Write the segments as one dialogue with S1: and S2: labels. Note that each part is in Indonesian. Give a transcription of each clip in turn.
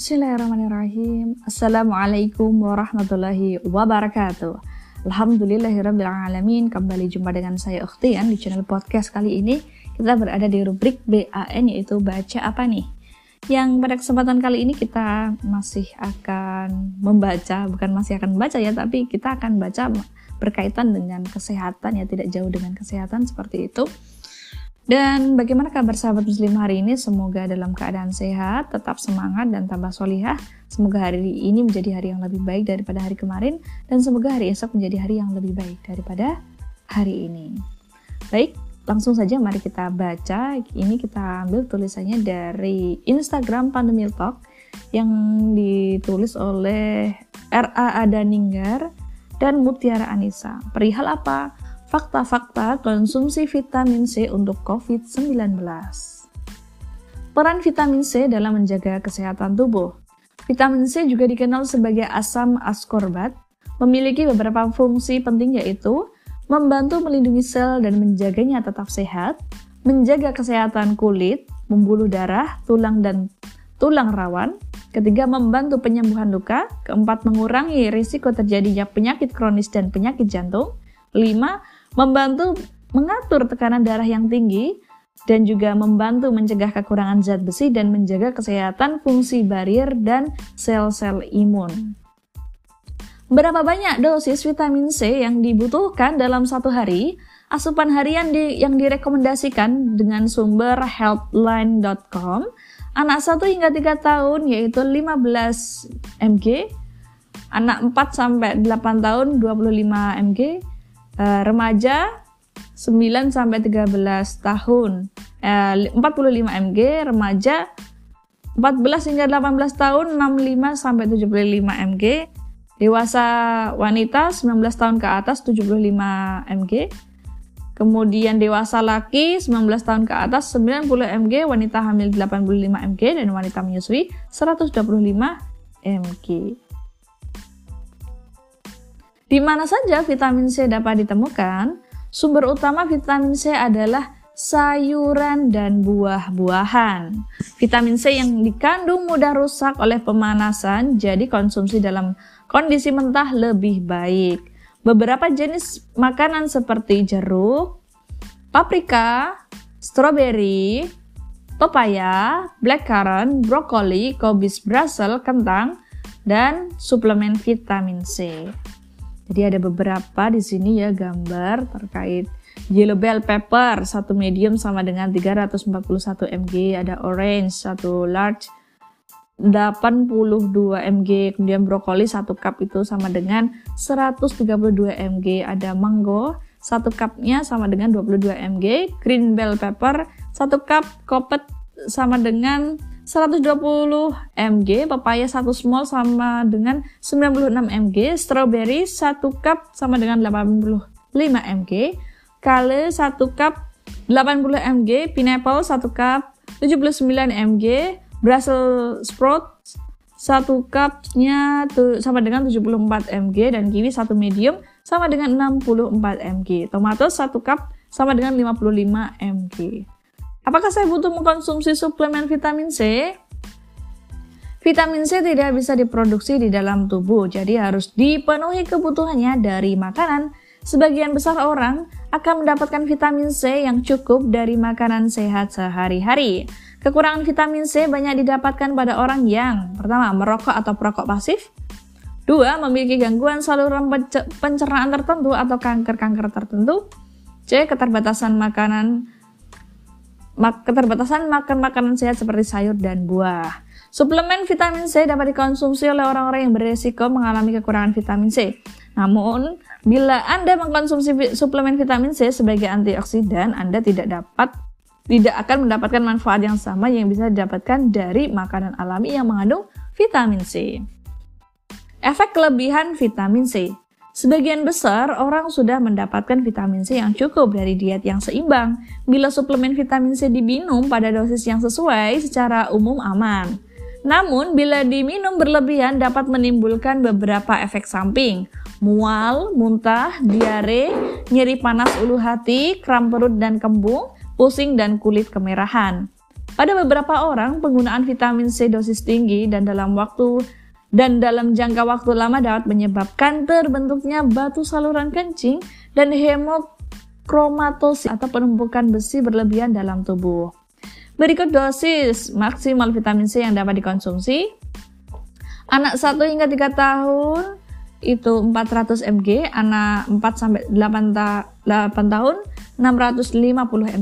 S1: Bismillahirrahmanirrahim. Assalamualaikum warahmatullahi wabarakatuh. Alhamdulillahirrahmanirrahim. Kembali jumpa dengan saya Ukhtian di channel podcast kali ini. Kita berada di rubrik BAN yaitu baca apa nih? Yang pada kesempatan kali ini kita masih akan membaca, bukan masih akan membaca ya, tapi kita akan baca berkaitan dengan kesehatan ya, tidak jauh dengan kesehatan seperti itu. Dan bagaimana kabar sahabat muslim hari ini? Semoga dalam keadaan sehat, tetap semangat dan tambah solihah. Semoga hari ini menjadi hari yang lebih baik daripada hari kemarin. Dan semoga hari esok menjadi hari yang lebih baik daripada hari ini. Baik, langsung saja mari kita baca. Ini kita ambil tulisannya dari Instagram Pandemil Talk yang ditulis oleh R.A. Adaninggar dan Mutiara Anissa. Perihal apa? Fakta-fakta konsumsi vitamin C untuk COVID-19. Peran vitamin C dalam menjaga kesehatan tubuh. Vitamin C juga dikenal sebagai asam askorbat, memiliki beberapa fungsi penting yaitu membantu melindungi sel dan menjaganya tetap sehat, menjaga kesehatan kulit, membuluh darah, tulang dan tulang rawan, ketiga membantu penyembuhan luka, keempat mengurangi risiko terjadinya penyakit kronis dan penyakit jantung, lima membantu mengatur tekanan darah yang tinggi, dan juga membantu mencegah kekurangan zat besi dan menjaga kesehatan fungsi barier dan sel-sel imun. Berapa banyak dosis vitamin C yang dibutuhkan dalam satu hari? Asupan harian di, yang direkomendasikan dengan sumber healthline.com anak 1 hingga 3 tahun yaitu 15 mg, anak 4 sampai 8 tahun 25 mg, uh, remaja 9 sampai 13 tahun. Uh, eh, 45 mg remaja 14 hingga 18 tahun 65 sampai 75 mg dewasa wanita 19 tahun ke atas 75 mg kemudian dewasa laki 19 tahun ke atas 90 mg wanita hamil 85 mg dan wanita menyusui 125 mg di mana saja vitamin C dapat ditemukan? Sumber utama vitamin C adalah sayuran dan buah-buahan. Vitamin C yang dikandung mudah rusak oleh pemanasan, jadi konsumsi dalam kondisi mentah lebih baik. Beberapa jenis makanan seperti jeruk, paprika, stroberi, pepaya, blackcurrant, brokoli, kobis Brussels, kentang, dan suplemen vitamin C. Jadi ada beberapa di sini ya gambar terkait yellow bell pepper. Satu medium sama dengan 341 mg, ada orange satu large 82 mg, kemudian brokoli satu cup itu sama dengan 132 mg, ada mango satu cupnya sama dengan 22 mg, green bell pepper satu cup, kopet sama dengan 120 mg, pepaya 1 small sama dengan 96 mg, strawberry 1 cup sama dengan 85 mg, kale 1 cup 80 mg, pineapple 1 cup 79 mg, Brussels sprout 1 cupnya sama dengan 74 mg dan kiwi 1 medium sama dengan 64 mg. Tomato 1 cup sama dengan 55 mg. Apakah saya butuh mengkonsumsi suplemen vitamin C? Vitamin C tidak bisa diproduksi di dalam tubuh, jadi harus dipenuhi kebutuhannya dari makanan. Sebagian besar orang akan mendapatkan vitamin C yang cukup dari makanan sehat sehari-hari. Kekurangan vitamin C banyak didapatkan pada orang yang pertama merokok atau perokok pasif, dua memiliki gangguan saluran pencernaan tertentu atau kanker-kanker tertentu, C keterbatasan makanan keterbatasan makan makanan sehat seperti sayur dan buah. Suplemen vitamin C dapat dikonsumsi oleh orang-orang yang beresiko mengalami kekurangan vitamin C. Namun, bila Anda mengkonsumsi suplemen vitamin C sebagai antioksidan, Anda tidak dapat tidak akan mendapatkan manfaat yang sama yang bisa didapatkan dari makanan alami yang mengandung vitamin C. Efek kelebihan vitamin C Sebagian besar orang sudah mendapatkan vitamin C yang cukup dari diet yang seimbang. Bila suplemen vitamin C diminum pada dosis yang sesuai, secara umum aman. Namun, bila diminum berlebihan dapat menimbulkan beberapa efek samping, mual, muntah, diare, nyeri panas ulu hati, kram perut dan kembung, pusing dan kulit kemerahan. Pada beberapa orang, penggunaan vitamin C dosis tinggi dan dalam waktu dan dalam jangka waktu lama dapat menyebabkan terbentuknya batu saluran kencing dan hemokromatosis atau penumpukan besi berlebihan dalam tubuh. Berikut dosis maksimal vitamin C yang dapat dikonsumsi. Anak 1 hingga 3 tahun itu 400 mg, anak 4 sampai 8, ta 8 tahun 650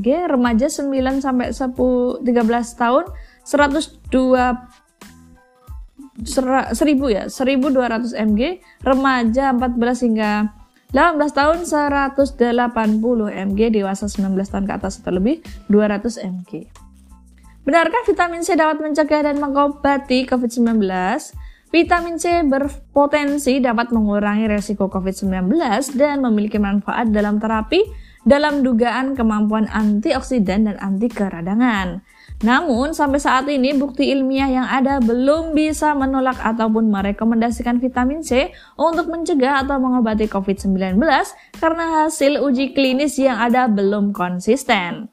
S1: mg, remaja 9 sampai 10 13 tahun 102 1000 ya, 1200 mg, remaja 14 hingga 18 tahun 180 mg, dewasa 19 tahun ke atas atau lebih 200 mg. Benarkah vitamin C dapat mencegah dan mengobati COVID-19? Vitamin C berpotensi dapat mengurangi resiko COVID-19 dan memiliki manfaat dalam terapi dalam dugaan kemampuan antioksidan dan anti keradangan. Namun, sampai saat ini bukti ilmiah yang ada belum bisa menolak ataupun merekomendasikan vitamin C untuk mencegah atau mengobati COVID-19 karena hasil uji klinis yang ada belum konsisten.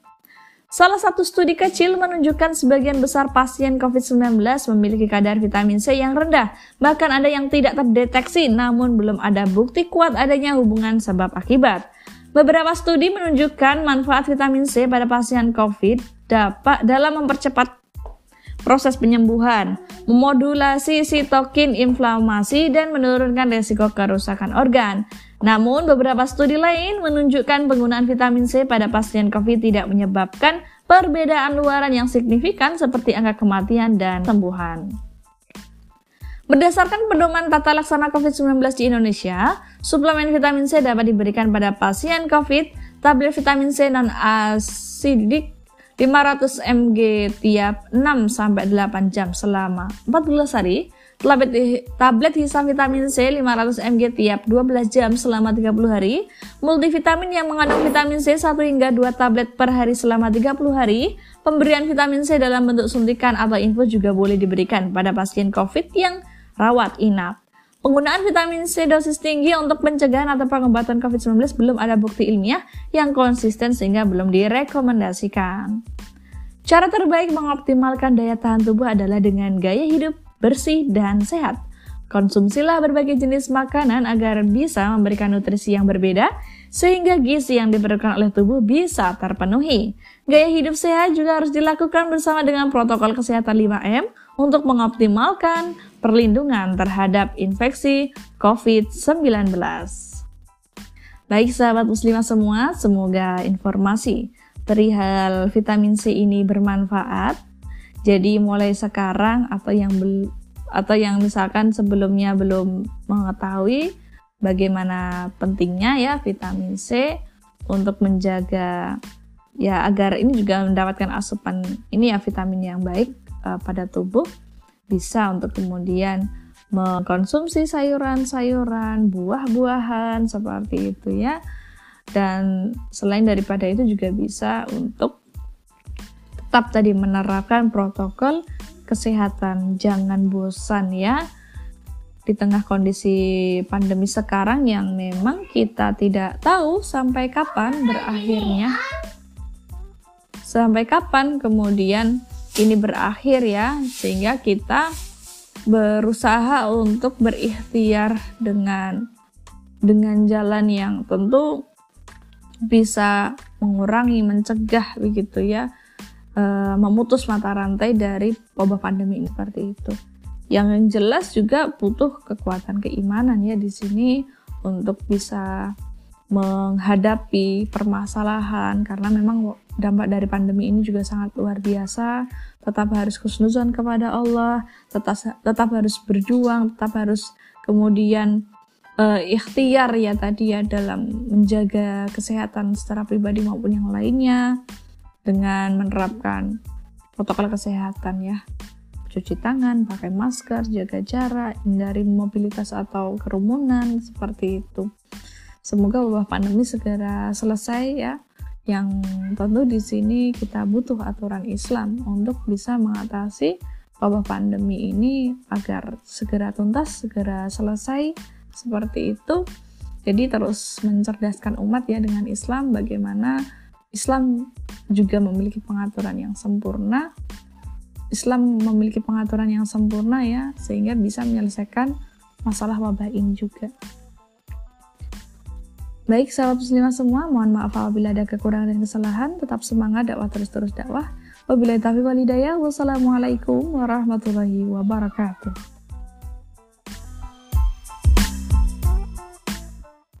S1: Salah satu studi kecil menunjukkan sebagian besar pasien COVID-19 memiliki kadar vitamin C yang rendah, bahkan ada yang tidak terdeteksi namun belum ada bukti kuat adanya hubungan sebab akibat. Beberapa studi menunjukkan manfaat vitamin C pada pasien COVID dapat dalam mempercepat proses penyembuhan, memodulasi sitokin inflamasi, dan menurunkan resiko kerusakan organ. Namun, beberapa studi lain menunjukkan penggunaan vitamin C pada pasien COVID tidak menyebabkan perbedaan luaran yang signifikan seperti angka kematian dan sembuhan. Berdasarkan pedoman tata laksana COVID-19 di Indonesia, suplemen vitamin C dapat diberikan pada pasien COVID, tablet vitamin C non-asidik 500 mg tiap 6 sampai 8 jam selama 14 hari. Tablet, tablet hisap vitamin C 500 mg tiap 12 jam selama 30 hari. Multivitamin yang mengandung vitamin C 1 hingga 2 tablet per hari selama 30 hari. Pemberian vitamin C dalam bentuk suntikan atau infus juga boleh diberikan pada pasien COVID yang rawat inap. Penggunaan vitamin C dosis tinggi untuk pencegahan atau pengobatan COVID-19 belum ada bukti ilmiah yang konsisten sehingga belum direkomendasikan. Cara terbaik mengoptimalkan daya tahan tubuh adalah dengan gaya hidup bersih dan sehat. Konsumsilah berbagai jenis makanan agar bisa memberikan nutrisi yang berbeda, sehingga gizi yang diperlukan oleh tubuh bisa terpenuhi. Gaya hidup sehat juga harus dilakukan bersama dengan protokol kesehatan 5M untuk mengoptimalkan perlindungan terhadap infeksi COVID-19. Baik sahabat muslimah semua, semoga informasi perihal vitamin C ini bermanfaat. Jadi mulai sekarang atau yang atau yang misalkan sebelumnya belum mengetahui bagaimana pentingnya ya vitamin C untuk menjaga ya agar ini juga mendapatkan asupan ini ya vitamin yang baik uh, pada tubuh bisa untuk kemudian mengkonsumsi sayuran-sayuran, buah-buahan seperti itu ya. Dan selain daripada itu juga bisa untuk tetap tadi menerapkan protokol kesehatan. Jangan bosan ya di tengah kondisi pandemi sekarang yang memang kita tidak tahu sampai kapan berakhirnya. Sampai kapan kemudian ini berakhir ya sehingga kita berusaha untuk berikhtiar dengan dengan jalan yang tentu bisa mengurangi mencegah begitu ya e, memutus mata rantai dari wabah pandemi seperti itu. Yang jelas juga butuh kekuatan keimanan ya di sini untuk bisa menghadapi permasalahan karena memang dampak dari pandemi ini juga sangat luar biasa tetap harus khusnuzon kepada Allah tetap tetap harus berjuang tetap harus kemudian uh, ikhtiar ya tadi ya dalam menjaga kesehatan secara pribadi maupun yang lainnya dengan menerapkan protokol kesehatan ya cuci tangan, pakai masker, jaga jarak, hindari mobilitas atau kerumunan seperti itu. Semoga wabah pandemi segera selesai ya. Yang tentu di sini kita butuh aturan Islam untuk bisa mengatasi wabah pandemi ini agar segera tuntas, segera selesai seperti itu. Jadi terus mencerdaskan umat ya dengan Islam bagaimana Islam juga memiliki pengaturan yang sempurna. Islam memiliki pengaturan yang sempurna ya, sehingga bisa menyelesaikan masalah wabah ini juga. Baik sahabat muslimah semua, mohon maaf apabila ada kekurangan dan kesalahan. Tetap semangat dakwah terus-terus dakwah. Wabillahi taufiq wal hidayah. Wassalamualaikum warahmatullahi wabarakatuh.